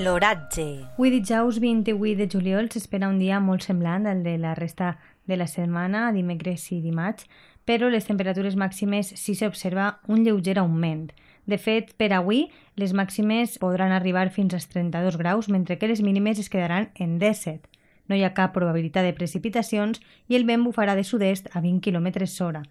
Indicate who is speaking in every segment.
Speaker 1: L'oratge.
Speaker 2: Avui dijous 28 de juliol s'espera un dia molt semblant al de la resta de la setmana, dimecres i dimarts, però les temperatures màximes sí s'observa un lleuger augment. De fet, per avui, les màximes podran arribar fins als 32 graus, mentre que les mínimes es quedaran en 17. No hi ha cap probabilitat de precipitacions i el vent bufarà de sud-est a 20 km hora.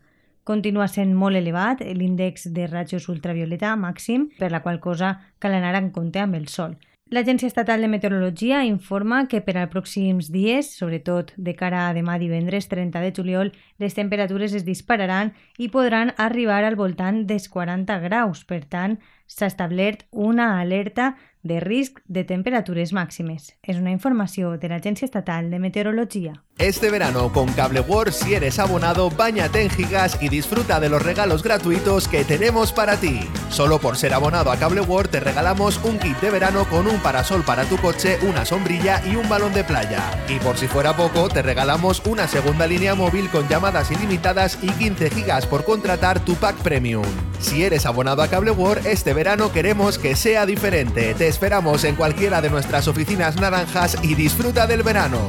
Speaker 2: Continua sent molt elevat l'índex de rajos ultravioleta màxim, per la qual cosa cal anar en compte amb el sol. L'Agència Estatal de Meteorologia informa que per als pròxims dies, sobretot de cara a demà divendres 30 de juliol, les temperatures es dispararan i podran arribar al voltant dels 40 graus. Per tant, s'ha una alerta de risc de temperaturas máximas. Es una información de la Agencia Estatal de Meteorología.
Speaker 3: Este verano con Cable World, si eres abonado, bañate en gigas y disfruta de los regalos gratuitos que tenemos para ti. Solo por ser abonado a Cable World te regalamos un kit de verano con un parasol para tu coche, una sombrilla y un balón de playa. Y por si fuera poco, te regalamos una segunda línea móvil con llamadas ilimitadas y 15 gigas por contratar tu pack premium. Si eres abonado a Cable World, este verano queremos que sea diferente esperamos en cualquiera de nuestras oficinas naranjas y disfruta del verano.